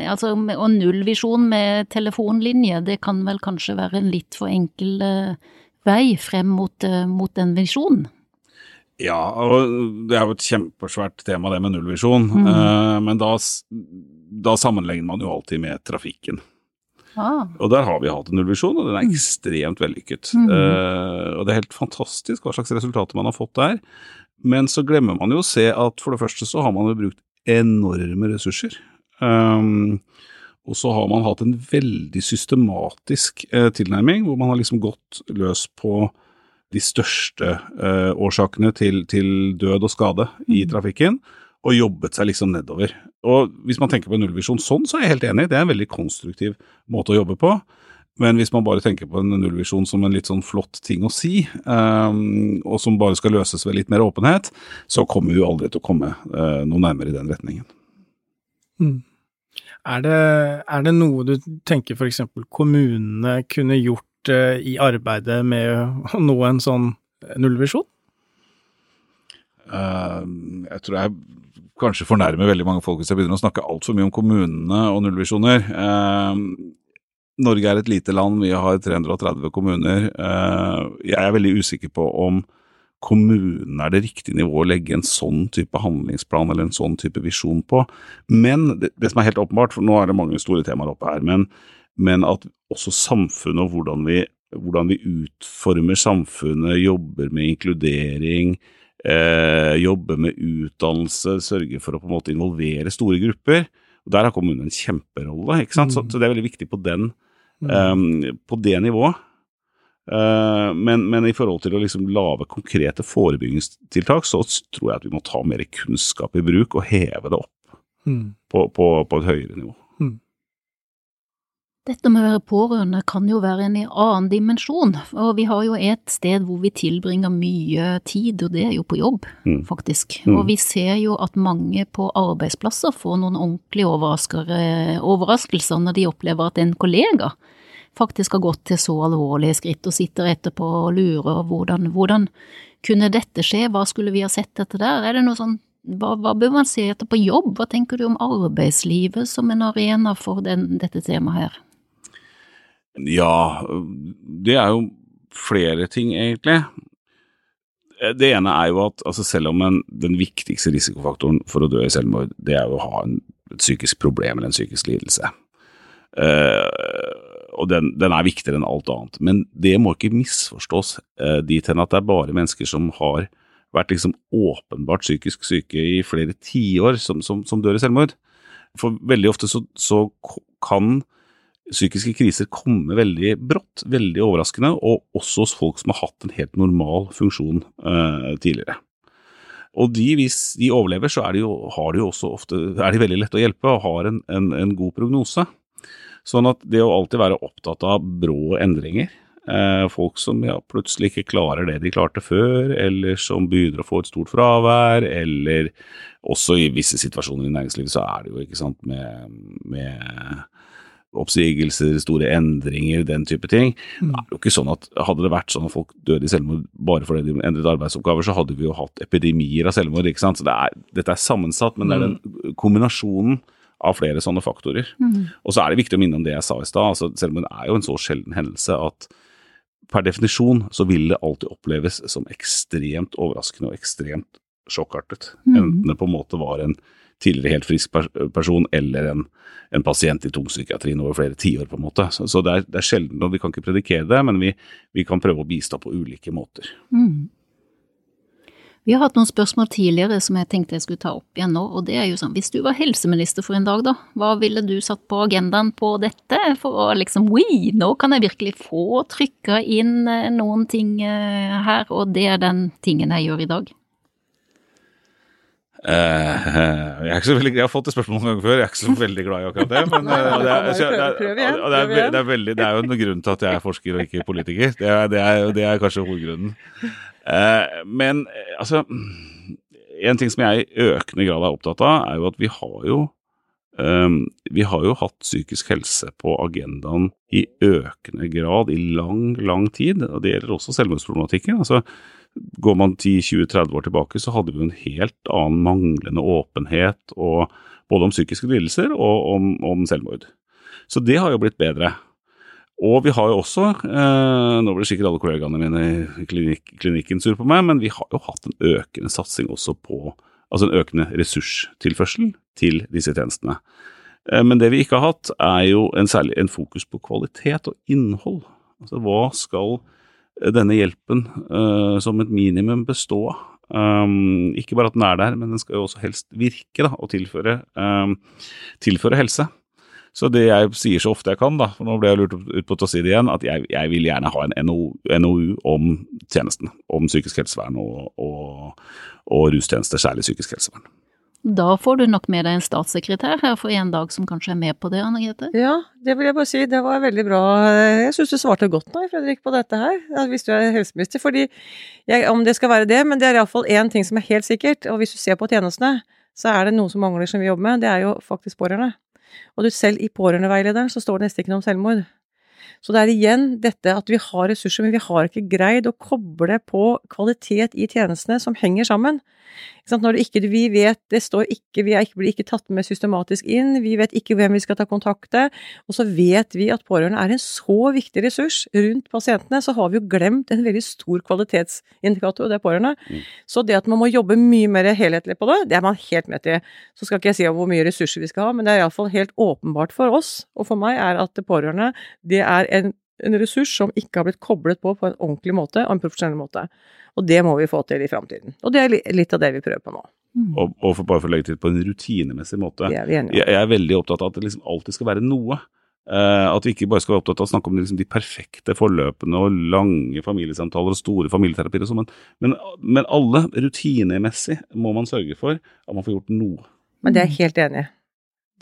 altså, og nullvisjon med telefonlinje, det kan vel kanskje være en litt for enkel uh, vei frem mot, uh, mot den visjonen? Ja, og det er jo et kjempesvært tema det med nullvisjon, mm. uh, men da, da, sammenlegner man jo alltid med trafikken. Ah. Og der har vi hatt en nullvisjon, og den er mm. ekstremt vellykket. Mm. og det er helt fantastisk hva slags resultater man har fått der. Men så glemmer man jo å se at for det første så har man jo brukt enorme ressurser. Um, og så har man hatt en veldig systematisk eh, tilnærming, hvor man har liksom gått løs på de største eh, årsakene til, til, død og skade i mm. trafikken, og jobbet seg liksom nedover. Og hvis man tenker på nullvisjon sånn, så er jeg helt enig, det er en veldig konstruktiv måte å jobbe på. Men hvis man bare tenker på en nullvisjon som en litt sånn flott ting å si, um, og som bare skal løses ved litt mer åpenhet, så kommer vi jo aldri til å komme uh, noe nærmere i den retningen. Mm. Er, det, er, det, noe du tenker f.eks. kommunene kunne gjort uh, i arbeidet med å nå en sånn nullvisjon? jeg tror jeg kanskje fornærmer veldig mange folk hvis jeg begynner å snakke altfor mye om kommunene og nullvisjoner. Norge er et lite land, vi har 330 kommuner. jeg er veldig usikker på om kommunen er det riktige nivået å legge en sånn type handlingsplan eller en sånn type visjon på. Men det, det som er helt åpenbart, for nå er det mange store temaer oppe her, men, men at også samfunnet og hvordan vi, hvordan vi, utformer samfunnet, jobber med inkludering, eh, jobbe med utdannelse, sørge for å på en måte involvere store grupper. og Der har kommunen en kjemperolle, ikke sant? Mm. Så, så, det er veldig viktig på, den, um, på det nivået. Uh, men, men, i forhold til å liksom lage konkrete forebyggingstiltak, så tror jeg at vi må ta mer kunnskap i bruk og heve det opp mm. på, på, på, et høyere nivå. Dette med å være pårørende kan jo være en annen dimensjon, og vi har jo et sted hvor vi tilbringer mye tid, og det er jo på jobb, mm. faktisk. Mm. Og vi ser jo at mange på arbeidsplasser får noen ordentlige overraskelser når de opplever at en kollega faktisk har gått til så alvorlige skritt og sitter etterpå og lurer hvordan, hvordan kunne dette skje, hva skulle vi ha sett etter der, er det noe sånn hva, hva, bør man se etter på jobb, hva tenker du om arbeidslivet som en arena for den, dette temaet her? Ja, det er jo flere ting, egentlig. Det ene er jo at altså selv om en, den viktigste risikofaktoren for å dø i selvmord, det er jo å ha en, et psykisk problem eller en psykisk lidelse. Uh, og den, den, er viktigere enn alt annet. Men det må ikke misforstås uh, dit hen at det er bare mennesker som har vært liksom åpenbart psykisk syke i flere tiår, som, som, som dør i selvmord. For veldig ofte så, så, kan psykiske kriser komme veldig brått, veldig overraskende, og også hos folk som har hatt en helt normal funksjon eh, tidligere. Og de, hvis de overlever, så er de jo, de også ofte, er de veldig lette å hjelpe og har en, en, en god prognose. Sånn at det å alltid være opptatt av brå endringer, eh, folk som ja, plutselig ikke klarer det de klarte før, eller som begynner å få et stort fravær, eller også i visse situasjoner i næringslivet så er det jo ikke sant med, med oppsigelser, store endringer, den type ting. Mm. Det er jo ikke sånn at Hadde det vært sånn at folk døde i selvmord bare fordi de endret arbeidsoppgaver, så hadde vi jo hatt epidemier av selvmord. ikke sant? Så det er, Dette er sammensatt, men det er den mm. kombinasjonen av flere sånne faktorer. Mm. Og så er det viktig å minne om det jeg sa i stad. Altså, selvmord er jo en så sjelden hendelse at per definisjon så vil det alltid oppleves som ekstremt overraskende og ekstremt sjokkartet. Mm. Enten det på en måte var en tidligere helt frisk person eller en, en pasient i tungpsykiatrien over flere tiår, på en måte. Så, så det, er, det, er, sjelden, og vi kan ikke predikere det, men vi, vi kan prøve å bistå på ulike måter. Mm. Vi har hatt noen spørsmål tidligere som jeg tenkte jeg skulle ta opp igjen nå, og det er jo sånn, hvis du var helseminister for en dag, da, hva ville du satt på agendaen på dette for å liksom, oi, nå kan jeg virkelig få trykka inn eh, noen ting eh, her, og det er den tingen jeg gjør i dag? Uh, jeg, er ikke så veldig, jeg har fått det spørsmålet noen ganger før, jeg er ikke så veldig glad i akkurat det. Men det, er, det jo en grunn til at jeg er forsker og ikke politiker. Det er, det er, det er kanskje hovedgrunnen. Uh, men altså En ting som jeg i økende grad er opptatt av, er jo at vi har jo um, vi har jo hatt psykisk helse på agendaen i økende grad i lang, lang tid. og Det gjelder også selvmordsproblematikken. altså Går man 10-20-30 år tilbake, så hadde vi en helt annen manglende åpenhet og, både om psykiske lidelser og om, om, selvmord. Så det har jo blitt bedre. Og vi har jo også, eh, nå blir sikkert alle kollegaene mine i klinik, klinikken sur på meg, men vi har jo hatt en økende satsing også på Altså en økende ressurstilførsel til disse tjenestene. Eh, men det vi ikke har hatt, er jo en særlig en fokus på kvalitet og innhold. Altså hva skal denne hjelpen uh, som et minimum bestå av. Um, ikke bare at den er der, men den skal jo også helst virke da, og tilføre, um, tilføre, helse. Så det jeg sier så ofte jeg kan, da, for nå ble jeg lurt ut på å si det igjen, at jeg, jeg vil gjerne ha en NOU, NOU om tjenesten. Om psykisk helsevern og, og, og rustjenester, særlig psykisk helsevern. Da får du nok med deg en statssekretær her for en dag som kanskje er med på det, Anne Grete? Ja, det vil jeg bare si. Det var veldig bra. Jeg syns du svarte godt nå, Fredrik, på dette her. Hvis du er helseminister. Fordi jeg, om det skal være det, men det er iallfall én ting som er helt sikkert. Og hvis du ser på tjenestene, så er det noe som mangler som vi jobber med. Det er jo faktisk pårørende. Og du selv i pårørendeveilederen så står det nesten ikke noe om selvmord. Så det er igjen dette at vi har ressurser, men vi har ikke greid å koble på kvalitet i tjenestene som henger sammen. Når ikke, vi vet, det står ikke, vi ikke, blir ikke tatt med systematisk inn, vi vet ikke hvem vi skal ta kontakt med, og så vet vi at pårørende er en så viktig ressurs rundt pasientene, så har vi jo glemt en veldig stor kvalitetsindikator, og det er pårørende. Mm. Så det at man må jobbe mye mer helhetlig på det, det er man helt med til. Så skal ikke jeg si hvor mye ressurser vi skal ha, men det er iallfall helt åpenbart for oss, og for meg, er at pårørende, det er en en ressurs som ikke har blitt koblet på på en ordentlig måte og en profesjonell måte. Og det må vi få til i framtiden. Og det er litt av det vi prøver på nå. Mm. Og, og for bare for å legge til på en rutinemessig måte. Er jeg, jeg, er veldig opptatt av at det liksom alltid skal være noe. Uh, at vi ikke bare skal være opptatt av å snakke om liksom de perfekte forløpene og lange familiesamtaler og store familieterapier og sånn, men, men, men, alle rutinemessig må man sørge for at man får gjort noe. Men det er jeg helt enig i.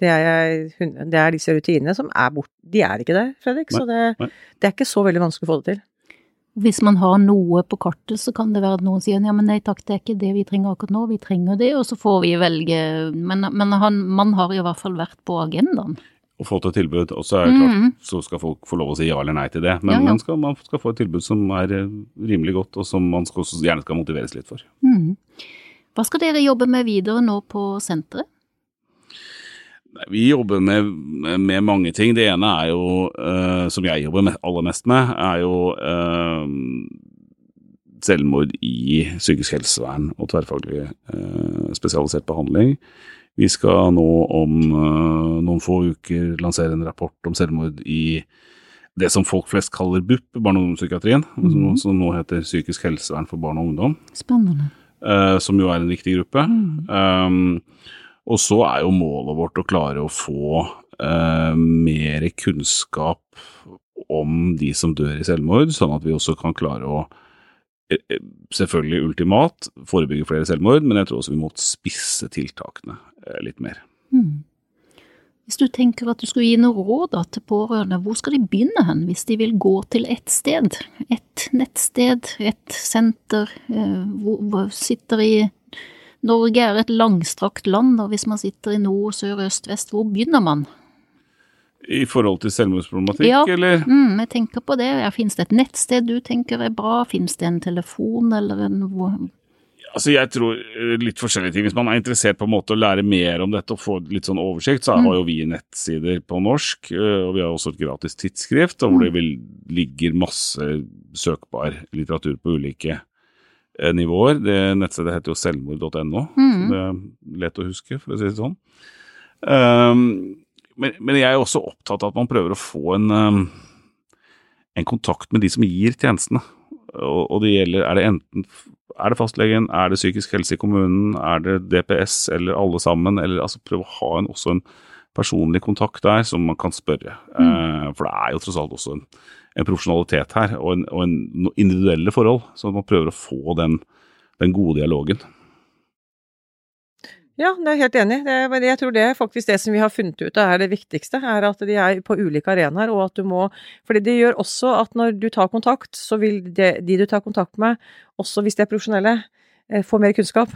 Det er, det er, disse rutinene som er borte. De er ikke der, Fredrik. Nei, så det, det, er ikke så veldig vanskelig å få det til. Hvis man har noe på kartet, så kan det være at noen sier ja, men nei takk, det er ikke det vi trenger akkurat nå, vi trenger det, og så får vi velge. Men, men han, man har i hvert fall vært på agendaen. Og fått et tilbud, og så er det klart, mm. så skal folk få lov å si ja eller nei til det. Men ja, ja. Man, skal, man, skal, få et tilbud som er eh, rimelig godt, og som man skal, gjerne skal motiveres litt for. Mm. Hva skal dere jobbe med videre nå på senteret? Vi jobber med, med, mange ting. Det ene er jo, uh, som jeg jobber med, aller mest med, er jo uh, selvmord i psykisk helsevern og tverrfaglig uh, spesialisert behandling. Vi skal nå om noen få uker lansere en rapport om selvmord i det som folk flest kaller BUP, barne- og ungdomspsykiatrien, mm. som, som, nå heter psykisk helsevern for barn og ungdom. Spennende. som jo er en viktig gruppe. Mm. Um, og så er jo målet vårt å klare å få eh, mer kunnskap om de som dør i selvmord, sånn at vi også kan klare å eh, eh, Selvfølgelig ultimat forebygge flere selvmord, men jeg tror også vi må spisse tiltakene eh, litt mer. Mm. Hvis du tenker at du skulle gi noe råd da, til pårørende, hvor skal de begynne hen hvis de vil gå til ett sted? Et nettsted, et senter, hvor, hvor sitter i Norge er et langstrakt land, og hvis man sitter i nord, sør, øst, vest, hvor begynner man? I forhold til selvmordsproblematikk, ja, eller? Mm, jeg tenker på det. Ja, Fins det et nettsted du tenker er bra? Fins det en telefon eller en Altså, jeg tror eh, litt forskjellige ting. Hvis man er interessert på en måte å lære mer om dette og få litt sånn oversikt, så mm. har jo vi nettsider på norsk, eh, og vi har også et gratis tidsskrift hvor mm. det vil, ligger masse søkbar litteratur på ulike nivåer. Det nettstedet heter jo selvmord.no, mm. så det er lett å huske, for å si det sånn. Um, men, men, jeg er også opptatt av at man prøver å få en, um, en kontakt med de som gir tjenestene. Og, og, det gjelder, er det enten er det fastlegen, er det psykisk helse i kommunen, er det DPS eller alle sammen? Eller altså prøve å ha en, også en personlig kontakt der som man kan spørre. Mm. Uh, for det er jo tross alt også en en profesjonalitet her, og, en, og en individuelle forhold. Så man prøver å få den, den gode dialogen. Ja, det er helt enig. Det, jeg tror det er faktisk det som vi har funnet ut er det viktigste, er at de er på ulike arenaer, og at du må For det gjør også at når du tar kontakt, så vil de, de du tar kontakt med, også hvis de er profesjonelle, eh, få mer kunnskap.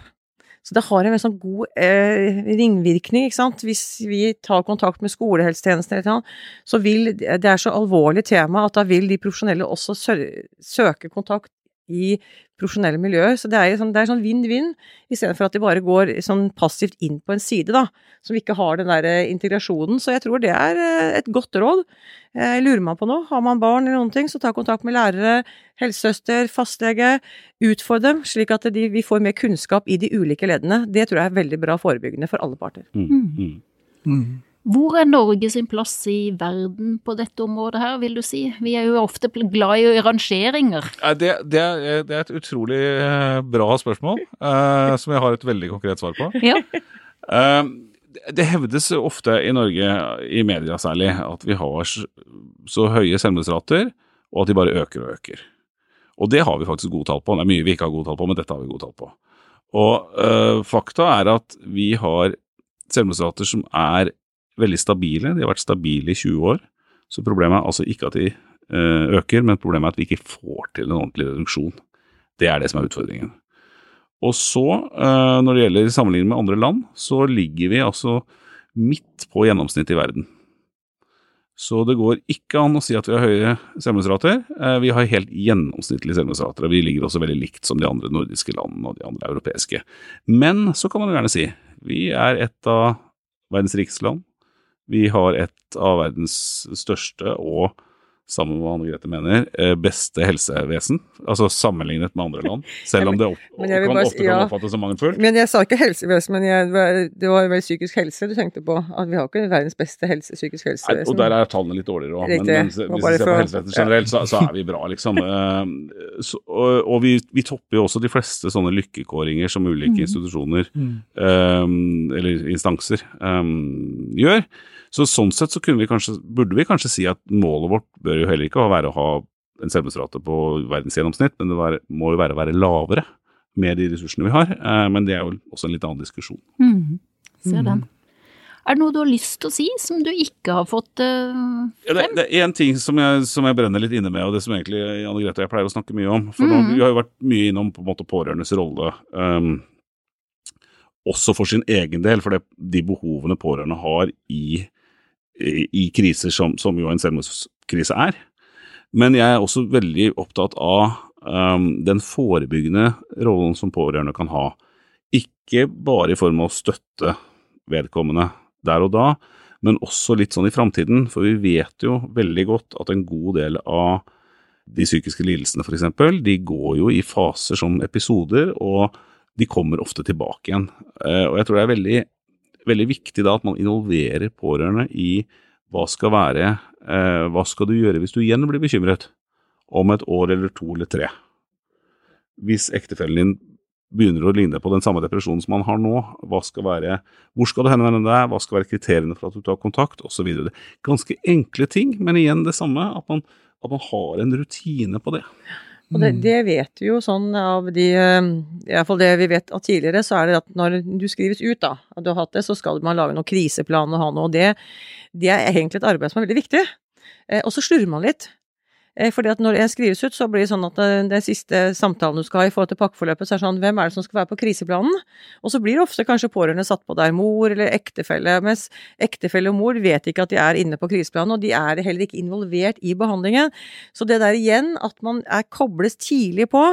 Så det har en veldig sånn god eh, ringvirkning, ikke sant. Hvis vi tar kontakt med skolehelsetjenesten eller noe, så vil Det er så alvorlig tema at da vil de profesjonelle også søke kontakt i profesjonelle miljøer. Så det er sånn vinn-vinn, sånn istedenfor at de bare går sånn passivt inn på en side, da, som ikke har den der eh, integrasjonen. Så jeg tror det er eh, et godt råd. Jeg lurer man på noe, har man barn eller noen ting, så ta kontakt med lærere, helsesøster, fastlege. Utfordre dem, slik at de, vi får mer kunnskap i de ulike leddene. Det tror jeg er veldig bra forebyggende for alle parter. Mm. Mm. Hvor er Norge sin plass i verden på dette området her, vil du si? Vi er jo ofte glad i rangeringer. Det, det, er, det er, et utrolig eh, bra spørsmål, eh, som jeg har et veldig konkret svar på. Ja. Eh, det hevdes ofte i Norge, i media særlig, at vi har så høye selvmordsrater, og at de bare øker og øker. Og det har vi faktisk gode tall på. Det er mye vi ikke har gode tall på, men dette har vi gode tall på. Og uh, fakta er at vi har selvmordsrater som er veldig stabile. De har vært stabile i 20 år. Så problemet er altså ikke at de eh, øker, men problemet er at vi ikke får til en ordentlig reduksjon. Det er det som er utfordringen. Og så, eh, når det gjelder sammenligning med andre land, så ligger vi altså midt på gjennomsnittet i verden. Så det går ikke an å si at vi har høye selvmordsrater. Eh, vi har helt gjennomsnittlige selvmordsrater, og vi ligger også veldig likt som de andre nordiske landene og de andre europeiske. Men så kan man gjerne si vi er et av verdens rikeste land. Vi har et av verdens største og sammen med hva Anne Grete mener, eh, beste helsevesen, altså sammenlignet med andre land. Selv om det opp, kan, bare, ofte kan oppfattes som mangelfullt. Men jeg sa ikke helsevesen, men jeg, det var vel psykisk helse du tenkte på. At vi har ikke verdens beste helse, psykisk helsevesen. Nei, og der er tallene litt dårligere òg, men, men, hvis vi ser på helsevesenet generelt, så, så, er vi bra, liksom. Eh, så, og, og vi, vi, topper jo også de fleste sånne lykkekåringer som ulike mm. institusjoner, mm. Um, eller instanser, um, gjør. Så sånn sett så vi kanskje, burde vi kanskje si at målet vårt bør jo heller ikke være å ha en selvmordsrate på verdensgjennomsnitt, men det var, må jo være å være lavere med de ressursene vi har. Eh, men det er jo også en litt annen diskusjon. Mm. Ser den. Er det noe du har lyst til å si som du ikke har fått uh, frem? Ja, det, det, er én ting som jeg, som jeg, brenner litt inne med, og det som egentlig Anne Grete og jeg pleier å snakke mye om. For mm. nå, vi har jo vært mye innom på en måte pårørendes rolle. Um, også for sin egen del, for det, de behovene pårørende har i i kriser som, som jo en selvmordskrise er. Men jeg er også veldig opptatt av um, den forebyggende rollen som pårørende kan ha. Ikke bare i form av å støtte vedkommende der og da, men også litt sånn i framtiden. For vi vet jo veldig godt at en god del av de psykiske lidelsene f.eks., de går jo i faser som episoder, og de kommer ofte tilbake igjen. Eh, og jeg tror det er veldig veldig viktig da at man involverer pårørende i hva skal være eh, Hva skal du gjøre hvis du igjen blir bekymret om et år eller to eller tre? Hvis ektefellen din begynner å ligne på den samme depresjonen som man har nå, hva skal være, hvor skal du henvende deg, hva skal være kriteriene for at du tar kontakt, osv. Ganske enkle ting, men igjen det samme, at man, at man har en rutine på det. Og det, mm. det, vet vi jo sånn av de eh, Iallfall det vi vet av tidligere, så er det at når du skrives ut, da, at du har hatt det, så skal man lage noen kriseplan og ha noe. Og det, det er egentlig et arbeid som er veldig viktig. Eh, og så slurver man litt. Eh, fordi at når jeg skrives ut, så blir det sånn at eh, den siste samtalen du skal ha i forhold til pakkeforløpet, så er det sånn hvem er det som skal være på kriseplanen? Og så blir det ofte kanskje pårørende satt på der, mor eller ektefelle, mens ektefelle og mor vet ikke at de er inne på kriseplanen, og de er heller ikke involvert i behandlingen. Så det der igjen, at man er kobles tidlig på,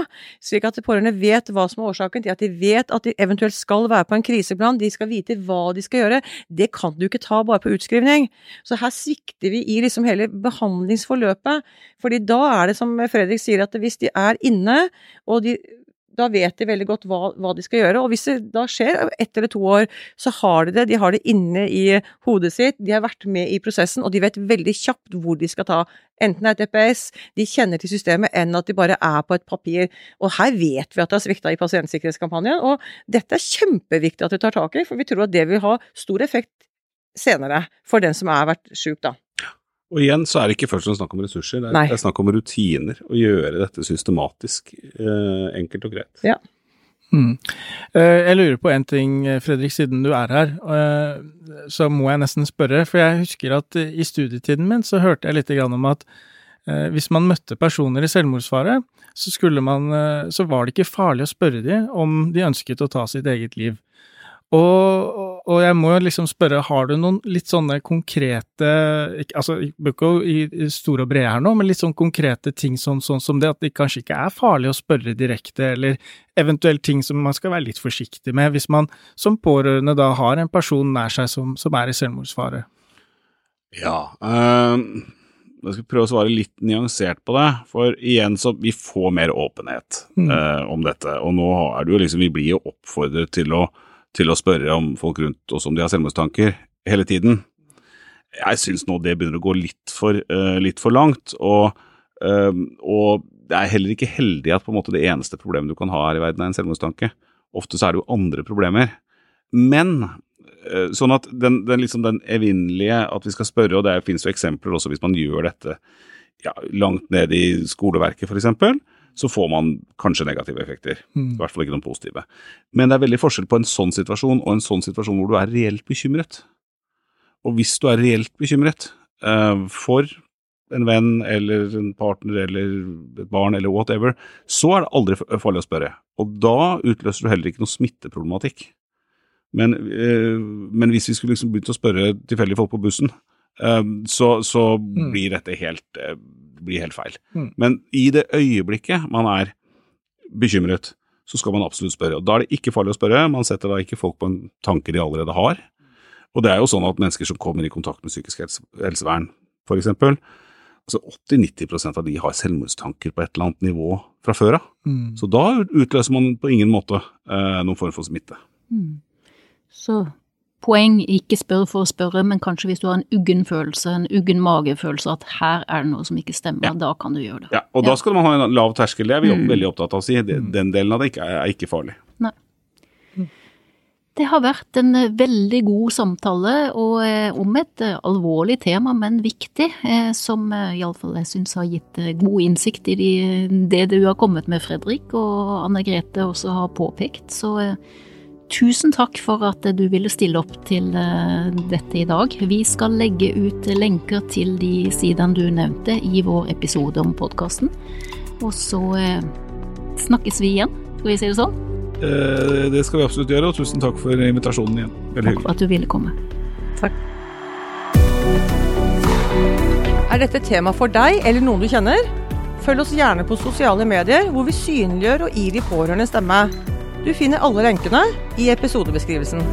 slik at pårørende vet hva som er årsaken til at de vet at de eventuelt skal være på en kriseplan, de skal vite hva de skal gjøre, det kan du ikke ta bare på utskrivning. Så her svikter vi i liksom hele behandlingsforløpet. fordi fordi da er det som Fredrik sier, at hvis de er inne, og de da vet de veldig godt hva, hva, de skal gjøre. Og hvis det da skjer ett eller to år, så har de det. De har det inne i hodet sitt, de har vært med i prosessen, og de vet veldig kjapt hvor de skal ta. Enten det er et DPS, de kjenner til systemet, enn at de bare er på et papir. Og her vet vi at det har svikta i pasientsikkerhetskampanjen, og dette er kjempeviktig at vi tar tak i, for vi tror at det vil ha stor effekt senere for den som har vært sjuk, da. Og igjen så er det ikke først og fremst snakk om ressurser, det er, det er, snakk om rutiner. Å gjøre dette systematisk, eh, enkelt og greit. Ja. Mm. Eh, jeg lurer på en ting, Fredrik, siden du er her. Eh, så må jeg nesten spørre, for jeg husker at i studietiden min så hørte jeg litt om at eh, hvis man møtte personer i selvmordsfare, så, man, så var det ikke farlig å spørre dem om de ønsket å ta sitt eget liv. Og, og, jeg må jo liksom spørre, har du noen litt sånne konkrete Altså, ikke i store og brede her nå, men litt sånn konkrete ting sånn, sånn, som det at det kanskje ikke er farlig å spørre direkte, eller eventuelt ting som man skal være litt forsiktig med hvis man som pårørende da har en person nær seg som, som er i selvmordsfare? Ja, øh, jeg skal prøve å svare litt nyansert på det. For igjen så vi får mer åpenhet mm. øh, om dette. Og nå er det jo liksom Vi blir jo oppfordret til å til å spørre om folk rundt oss om de har selvmordstanker hele tiden. Jeg syns nå det begynner å gå litt for, uh, litt for langt. Og, uh, og, det er heller ikke heldig at på en måte det eneste problemet du kan ha her i verden, er en selvmordstanke. Ofte så er det jo andre problemer. Men uh, sånn at den, den, liksom den evinnelige at vi skal spørre, og det finnes jo eksempler også hvis man gjør dette ja, langt ned i skoleverket f.eks., så får man kanskje negative effekter. Mm. I hvert fall ikke noen positive. Men det er veldig forskjell på en sånn situasjon og en sånn situasjon hvor du er reelt bekymret. Og hvis du er reelt bekymret uh, for en venn eller en partner eller et barn eller whatever, så er det aldri farlig å spørre. Og da utløser du heller ikke noe smitteproblematikk. Men, uh, men hvis vi skulle liksom begynt å spørre tilfeldige folk på bussen Um, så, så mm. blir dette helt, blir helt feil. Mm. Men i det øyeblikket man er bekymret, så skal man absolutt spørre. Og Da er det ikke farlig å spørre, man setter da ikke folk på en tanke de allerede har. Og det er jo sånn at mennesker som kommer i kontakt med psykisk helse, helsevern, f.eks., altså 80-90% av de har selvmordstanker på et eller annet nivå fra før av. Mm. Så da utløser man på ingen måte eh, noen form for smitte. Mm. Så poeng, ikke spør for å spørre, men kanskje hvis du har en uggen følelse, en uggen magefølelse, at her er det noe som ikke stemmer, ja. da kan du gjøre det. Ja, og ja. da skal man ha en lav terskel, det er vi mm. veldig opptatt av å si. Mm. Den delen av det er ikke farlig. Nei. Det har vært en eh, veldig god samtale og, eh, om et eh, alvorlig tema, men viktig, som iallfall jeg syns har gitt god innsikt i det du har kommet med, Fredrik, og Anne Grete også har påpekt. Så Tusen takk for at du ville stille opp til eh, dette i dag. Vi skal legge ut lenker til de sidene du nevnte i vår episode om podkasten. Og så eh, snakkes vi igjen, skal vi si det sånn? Eh, det skal vi absolutt gjøre, og tusen takk for invitasjonen igjen. Veldig hyggelig. takk for at du ville komme. Takk. Er dette tema for deg eller noen du kjenner? Følg oss gjerne på sosiale medier, hvor vi synliggjør og gir de pårørende stemme. Du finner alle lenkene i episodebeskrivelsen.